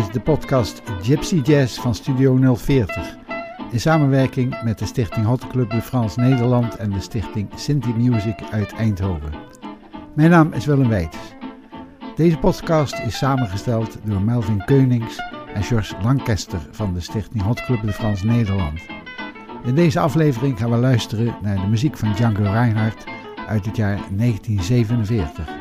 Is de podcast Gypsy Jazz van Studio 040. In samenwerking met de Stichting Hot Club de France Nederland en de Stichting Sinti Music uit Eindhoven. Mijn naam is Willem Weits. Deze podcast is samengesteld door Melvin Keunings en George Lancaster van de Stichting Hot Club de France Nederland. In deze aflevering gaan we luisteren naar de muziek van Django Reinhardt uit het jaar 1947.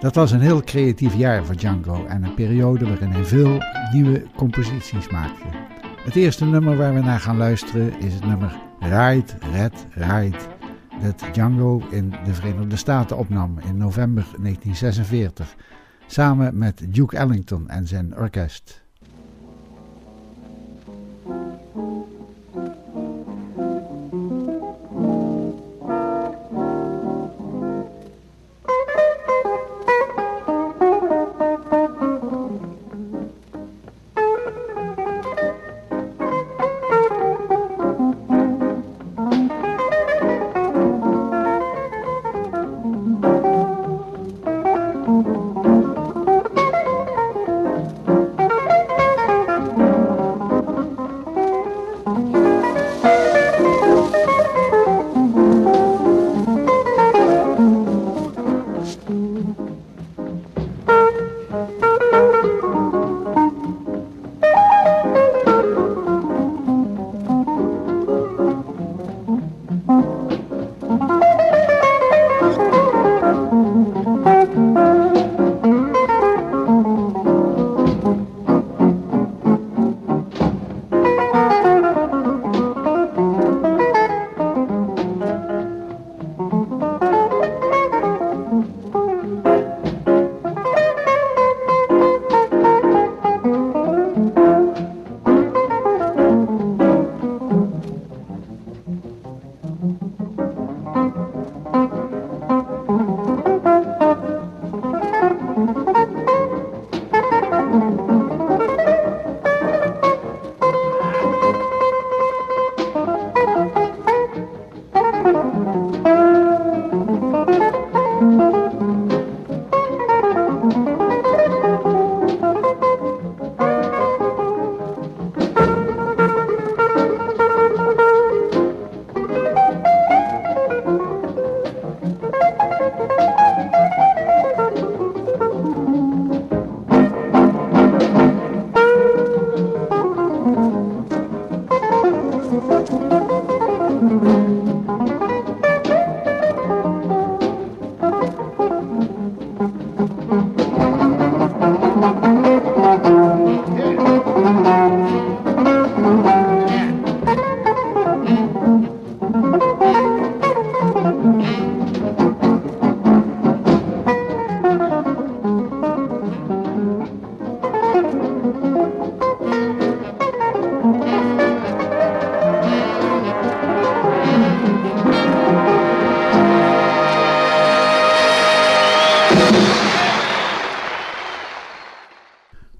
Dat was een heel creatief jaar voor Django en een periode waarin hij veel nieuwe composities maakte. Het eerste nummer waar we naar gaan luisteren is het nummer Ride, Red, Ride, dat Django in de Verenigde Staten opnam in november 1946, samen met Duke Ellington en zijn orkest.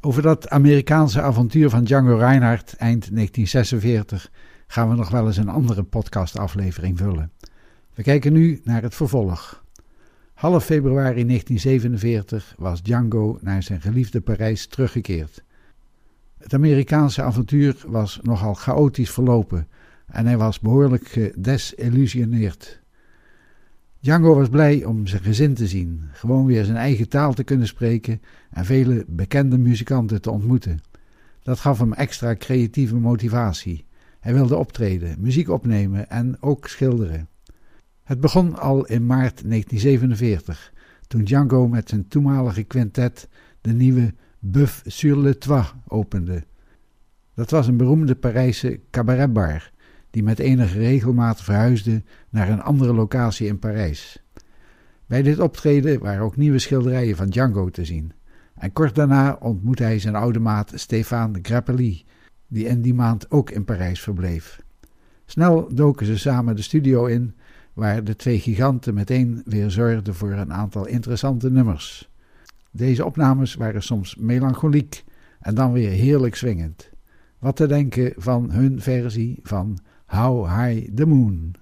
Over dat Amerikaanse avontuur van Django Reinhardt eind 1946 gaan we nog wel eens een andere podcastaflevering vullen. We kijken nu naar het vervolg. Half februari 1947 was Django naar zijn geliefde Parijs teruggekeerd. Het Amerikaanse avontuur was nogal chaotisch verlopen en hij was behoorlijk gedesillusioneerd. Django was blij om zijn gezin te zien, gewoon weer zijn eigen taal te kunnen spreken en vele bekende muzikanten te ontmoeten. Dat gaf hem extra creatieve motivatie. Hij wilde optreden, muziek opnemen en ook schilderen. Het begon al in maart 1947, toen Django met zijn toenmalige quintet de nieuwe Buff sur le Toit opende. Dat was een beroemde Parijse cabaretbar die met enige regelmaat verhuisde naar een andere locatie in Parijs. Bij dit optreden waren ook nieuwe schilderijen van Django te zien. En kort daarna ontmoette hij zijn oude maat Stéphane Grappelli, die in die maand ook in Parijs verbleef. Snel doken ze samen de studio in, waar de twee giganten meteen weer zorgden voor een aantal interessante nummers. Deze opnames waren soms melancholiek en dan weer heerlijk swingend. Wat te denken van hun versie van How High the Moon.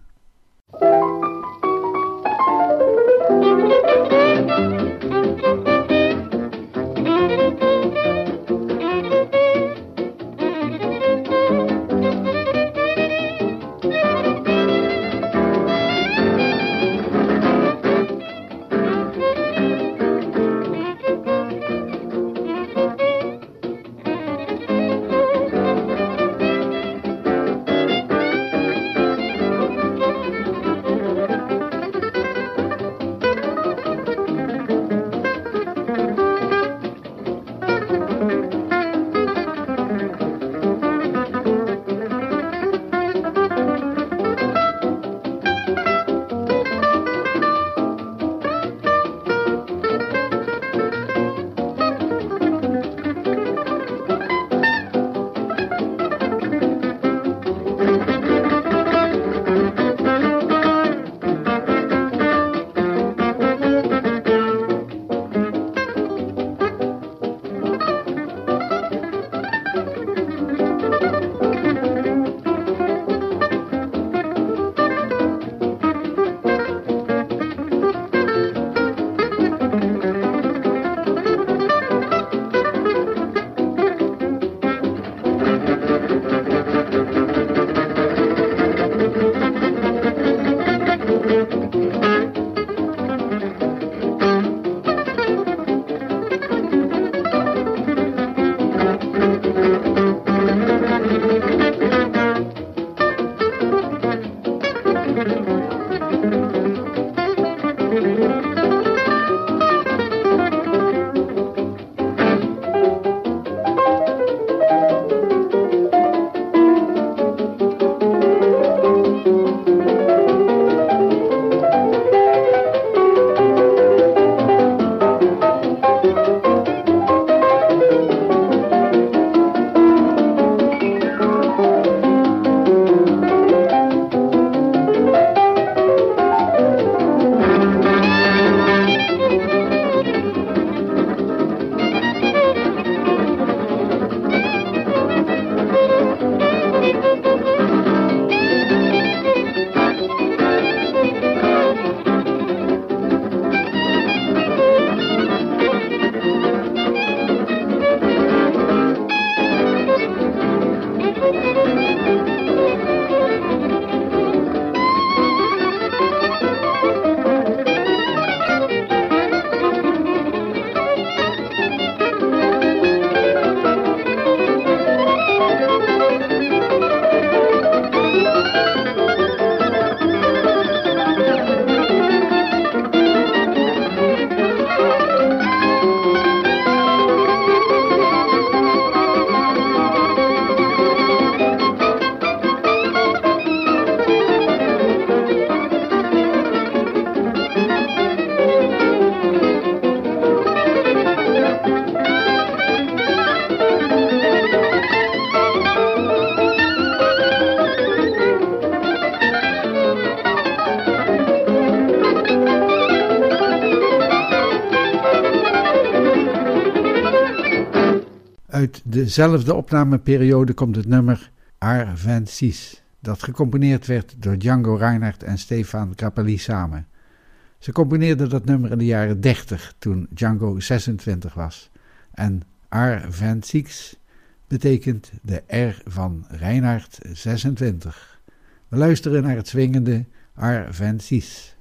Uit dezelfde opnameperiode komt het nummer Arvensis, dat gecomponeerd werd door Django Reinhardt en Stefan Grappelli samen. Ze componeerden dat nummer in de jaren 30 toen Django 26 was. En Arvensis betekent de R van Reinhardt 26. We luisteren naar het swingende Arvensis.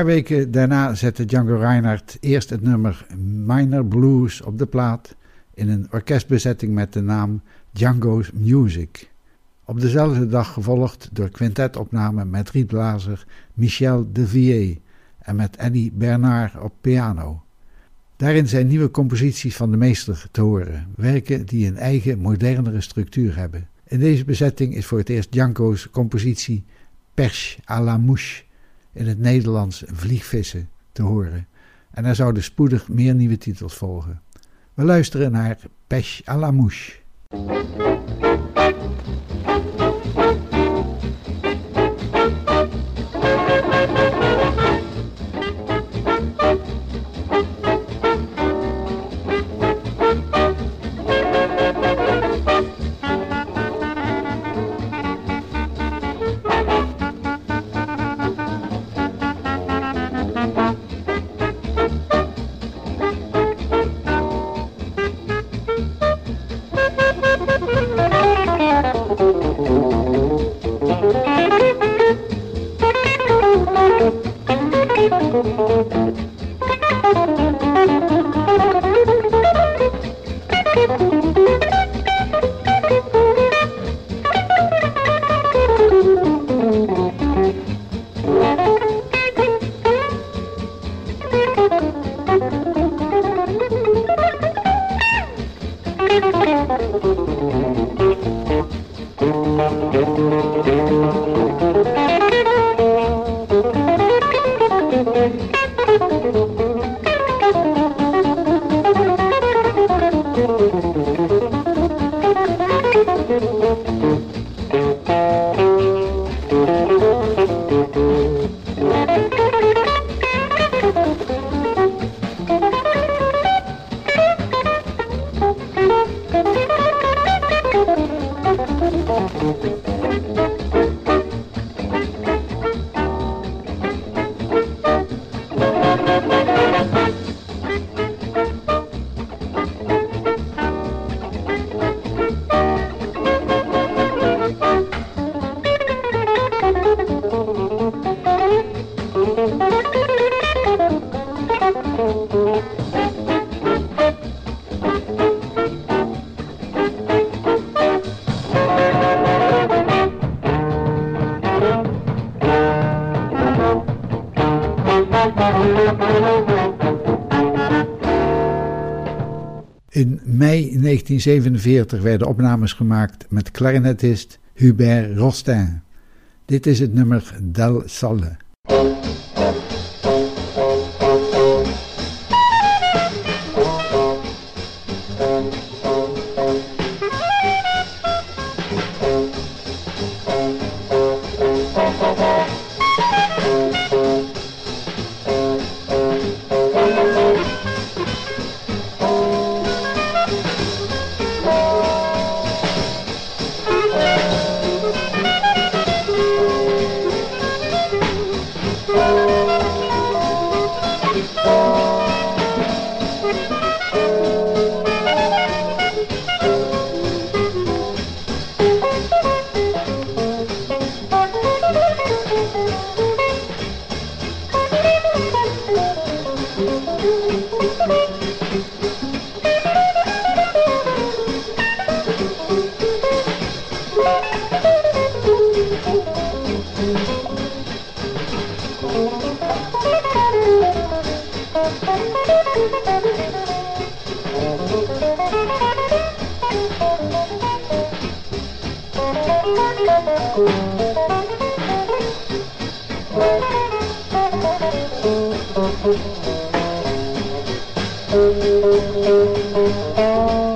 Paar weken daarna zette Django Reinhardt eerst het nummer Minor Blues op de plaat in een orkestbezetting met de naam Django's Music. Op dezelfde dag gevolgd door quintetopname met rietblazer Michel Devier en met Eddie Bernard op piano. Daarin zijn nieuwe composities van de meester te horen, werken die een eigen modernere structuur hebben. In deze bezetting is voor het eerst Django's compositie Perche à la mouche in het Nederlands vliegvissen te horen. En er zouden spoedig meer nieuwe titels volgen. We luisteren naar Pêche à la mouche. 1947 werden opnames gemaakt met clarinetist Hubert Rostin. Dit is het nummer Del Salle. Thank you.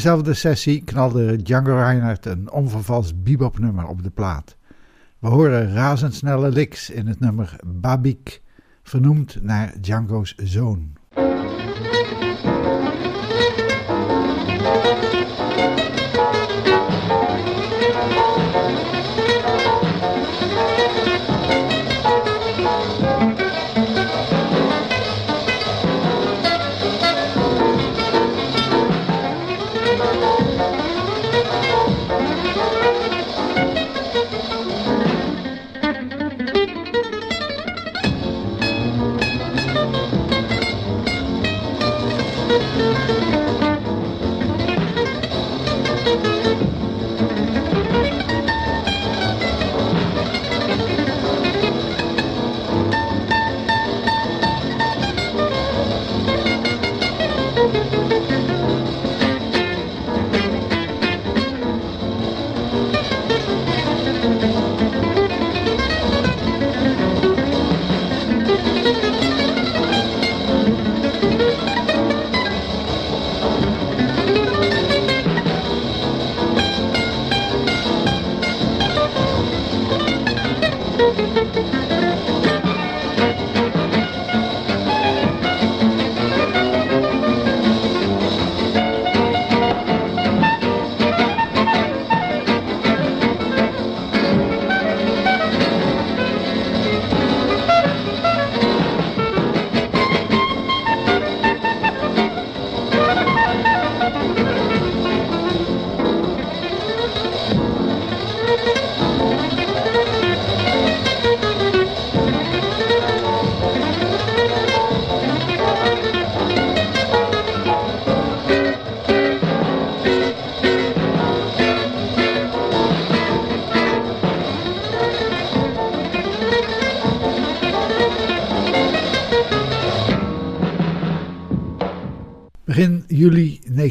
Dezelfde sessie knalde Django Reinhardt een onvervals bebopnummer op de plaat. We horen razendsnelle licks in het nummer Babik, vernoemd naar Django's zoon.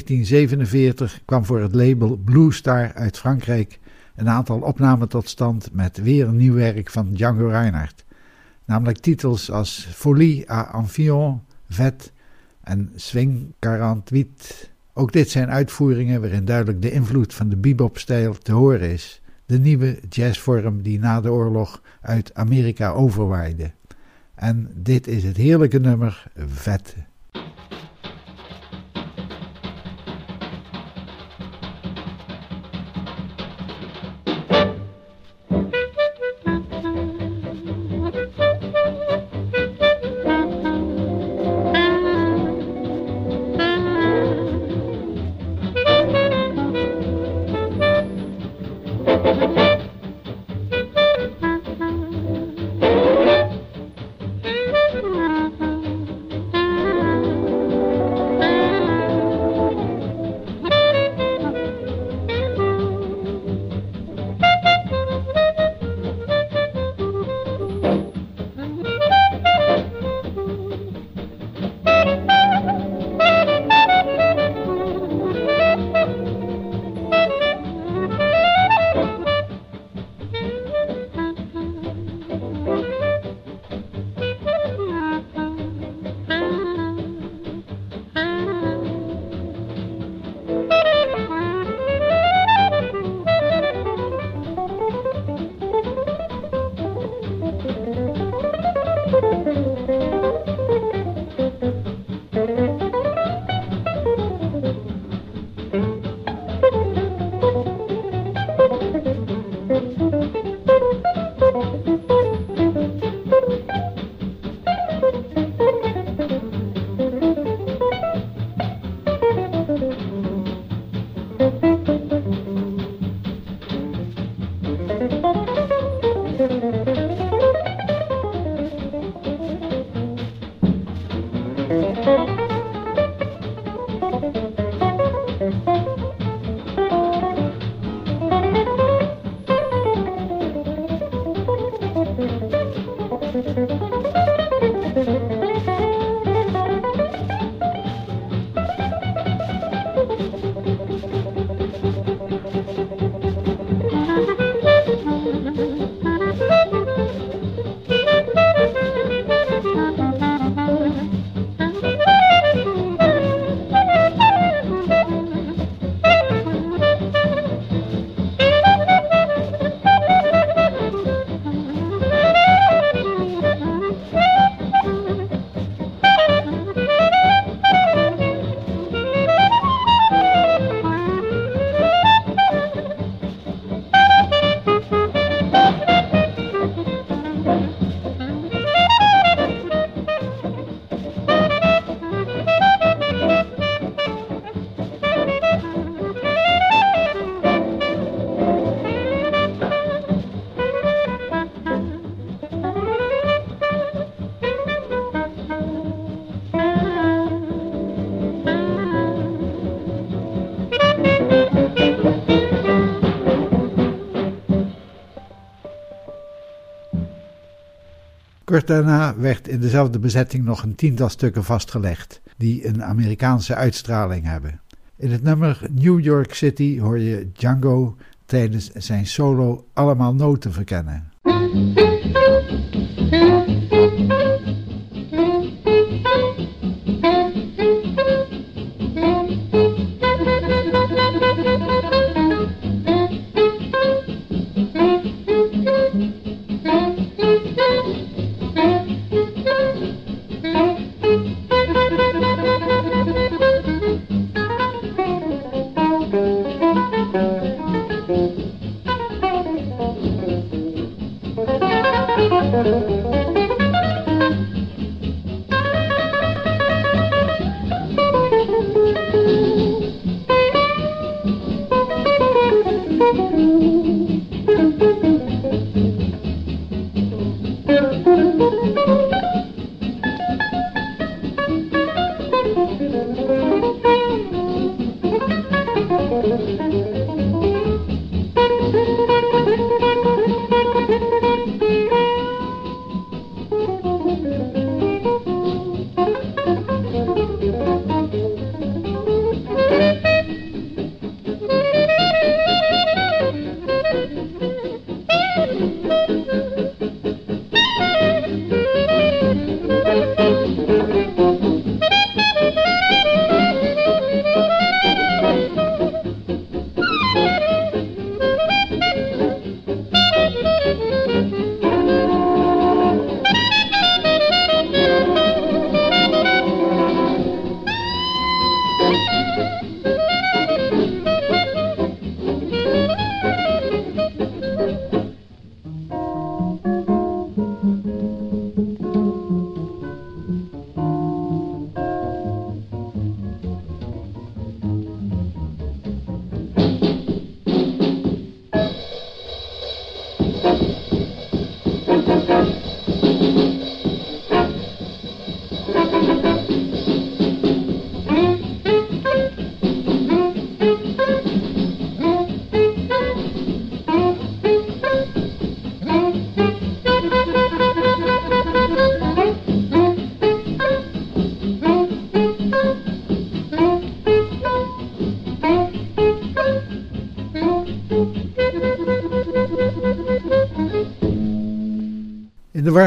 1947 kwam voor het label Blue Star uit Frankrijk een aantal opnamen tot stand met weer een nieuw werk van Django Reinhardt. Namelijk titels als Folie à Amphion, Vet en Swing 48. Ook dit zijn uitvoeringen waarin duidelijk de invloed van de bebop-stijl te horen is. De nieuwe jazzvorm die na de oorlog uit Amerika overwaaide. En dit is het heerlijke nummer Vet. Kort daarna werd in dezelfde bezetting nog een tiental stukken vastgelegd, die een Amerikaanse uitstraling hebben. In het nummer New York City hoor je Django tijdens zijn solo allemaal noten verkennen.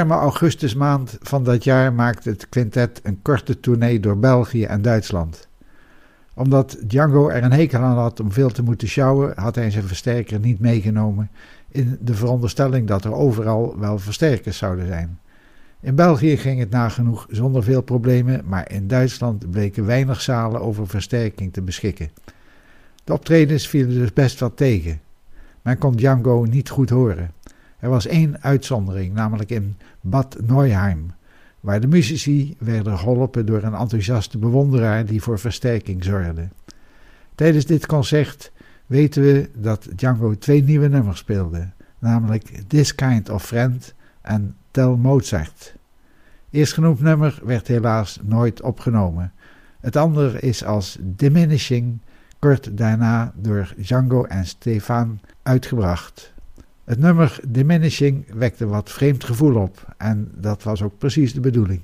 Warme augustusmaand van dat jaar maakte het quintet een korte tournee door België en Duitsland. Omdat Django er een hekel aan had om veel te moeten sjouwen, had hij zijn versterker niet meegenomen in de veronderstelling dat er overal wel versterkers zouden zijn. In België ging het nagenoeg zonder veel problemen, maar in Duitsland bleken weinig zalen over versterking te beschikken. De optredens vielen dus best wat tegen. Men kon Django niet goed horen. Er was één uitzondering, namelijk in Bad Neuheim, waar de muzici werden geholpen door een enthousiaste bewonderaar die voor versterking zorgde. Tijdens dit concert weten we dat Django twee nieuwe nummers speelde, namelijk This Kind of Friend en Tell Mozart. Eerstgenoemd nummer werd helaas nooit opgenomen. Het andere is als Diminishing kort daarna door Django en Stefan uitgebracht. Het nummer Diminishing wekte wat vreemd gevoel op en dat was ook precies de bedoeling.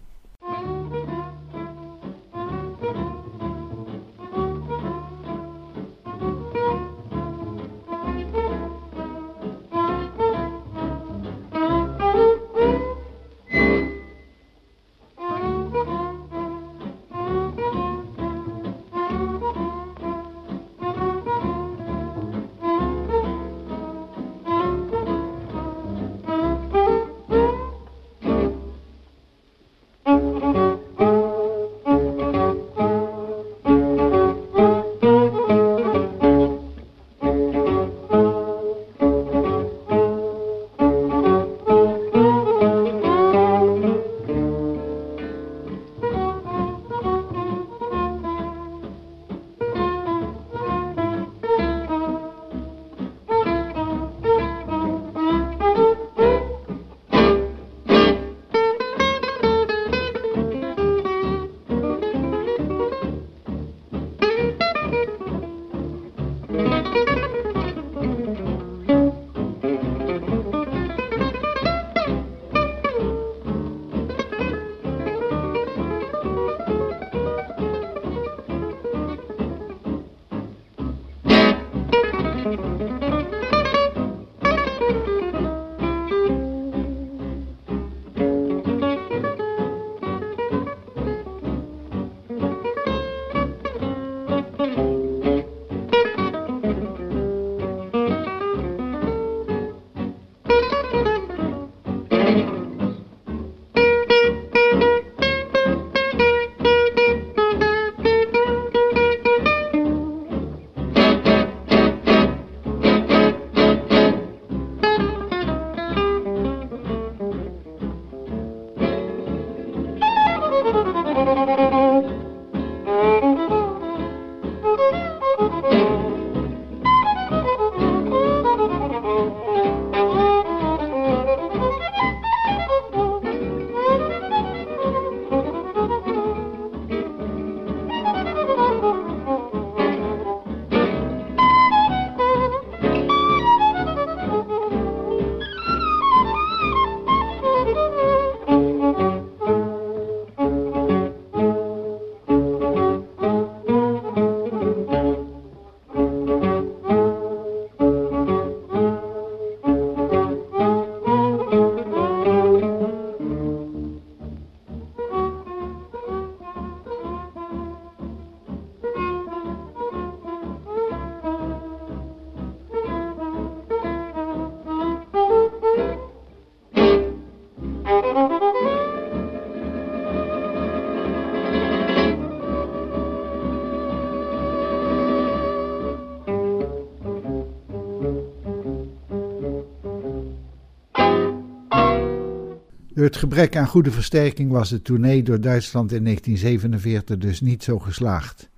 Het gebrek aan goede versterking was de tournee door Duitsland in 1947 dus niet zo geslaagd.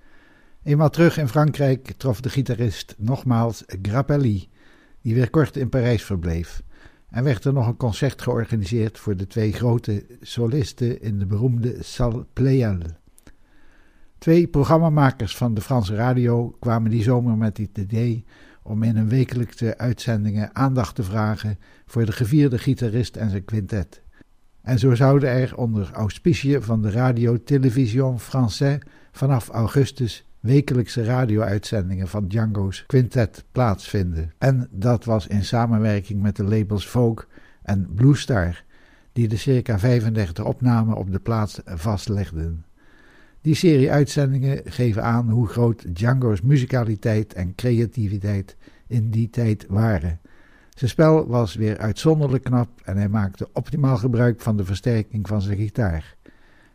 Eenmaal terug in Frankrijk trof de gitarist nogmaals Grappelli, die weer kort in Parijs verbleef. En werd er nog een concert georganiseerd voor de twee grote solisten in de beroemde Salle Pleyel. Twee programmamakers van de Franse radio kwamen die zomer met het idee om in hun wekelijkse uitzendingen aandacht te vragen voor de gevierde gitarist en zijn quintet. En zo zouden er onder auspiciën van de Radio Télévision Français vanaf augustus wekelijkse radio-uitzendingen van Django's quintet plaatsvinden. En dat was in samenwerking met de labels Vogue en Blue Star, die de circa 35 opnamen op de plaats vastlegden. Die serie uitzendingen geven aan hoe groot Django's muzikaliteit en creativiteit in die tijd waren. Zijn spel was weer uitzonderlijk knap en hij maakte optimaal gebruik van de versterking van zijn gitaar.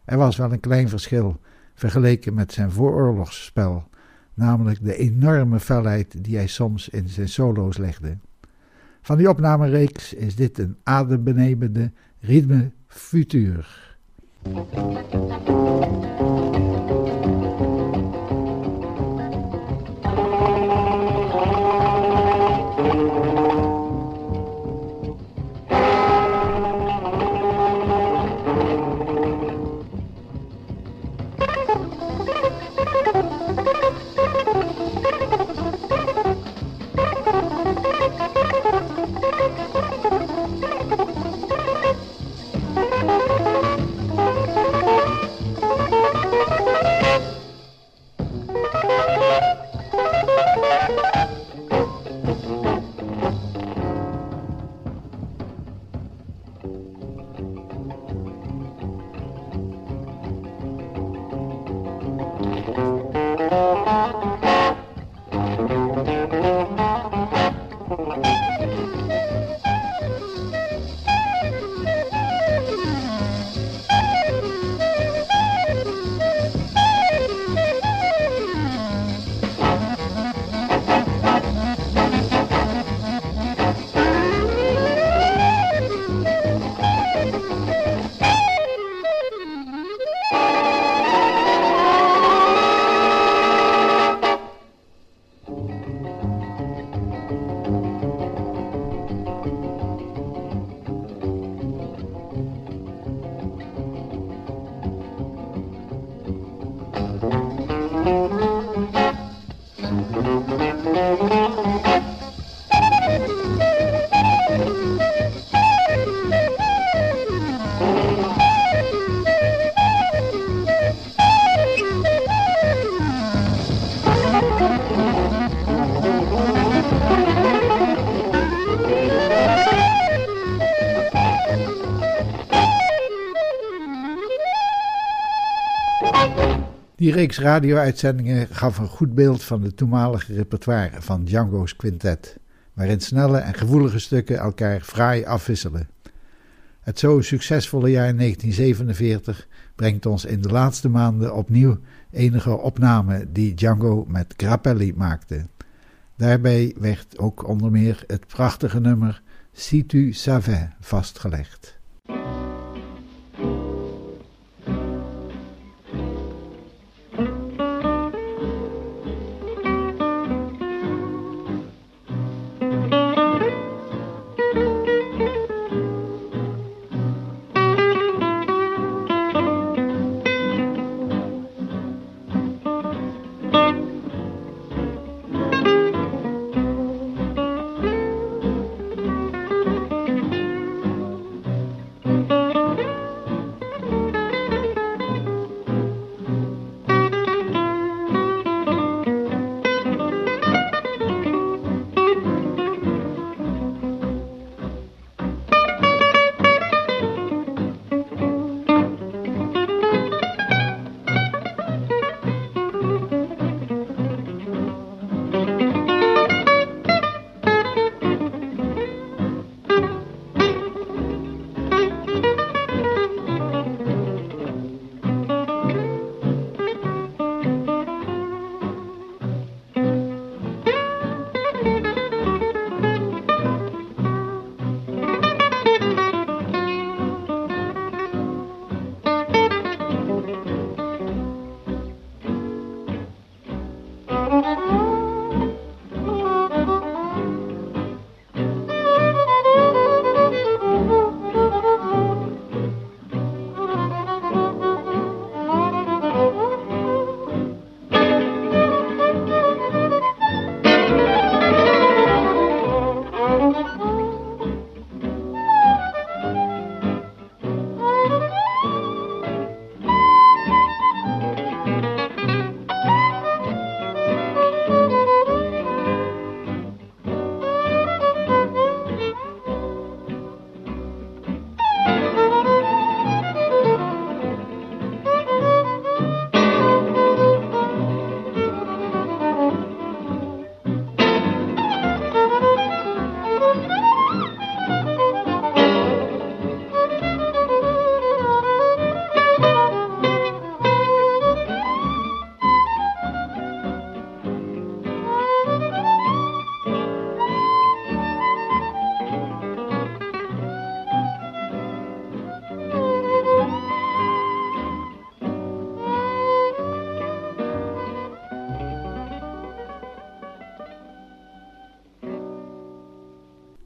Er was wel een klein verschil vergeleken met zijn vooroorlogsspel, namelijk de enorme felheid die hij soms in zijn solo's legde. Van die opnamereeks is dit een adembenemende ritme futur. Reeks radio-uitzendingen gaf een goed beeld van de toenmalige repertoire van Django's quintet, waarin snelle en gevoelige stukken elkaar fraai afwisselen. Het zo succesvolle jaar 1947 brengt ons in de laatste maanden opnieuw enige opnamen die Django met Grappelli maakte. Daarbij werd ook onder meer het prachtige nummer Si tu savais vastgelegd.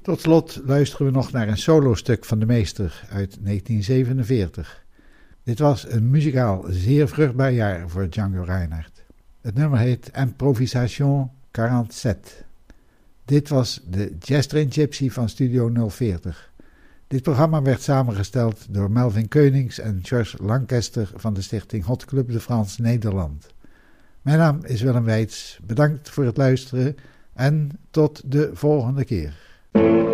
Tot slot luisteren we nog naar een solostuk van de meester uit 1947. Dit was een muzikaal zeer vruchtbaar jaar voor Django Reinhardt. Het nummer heet Improvisation 47. Dit was de Jazz Train Gypsy van Studio 040. Dit programma werd samengesteld door Melvin Keunings en George Lancaster van de stichting Hot Club de France Nederland. Mijn naam is Willem Weits. Bedankt voor het luisteren en tot de volgende keer. Thank you.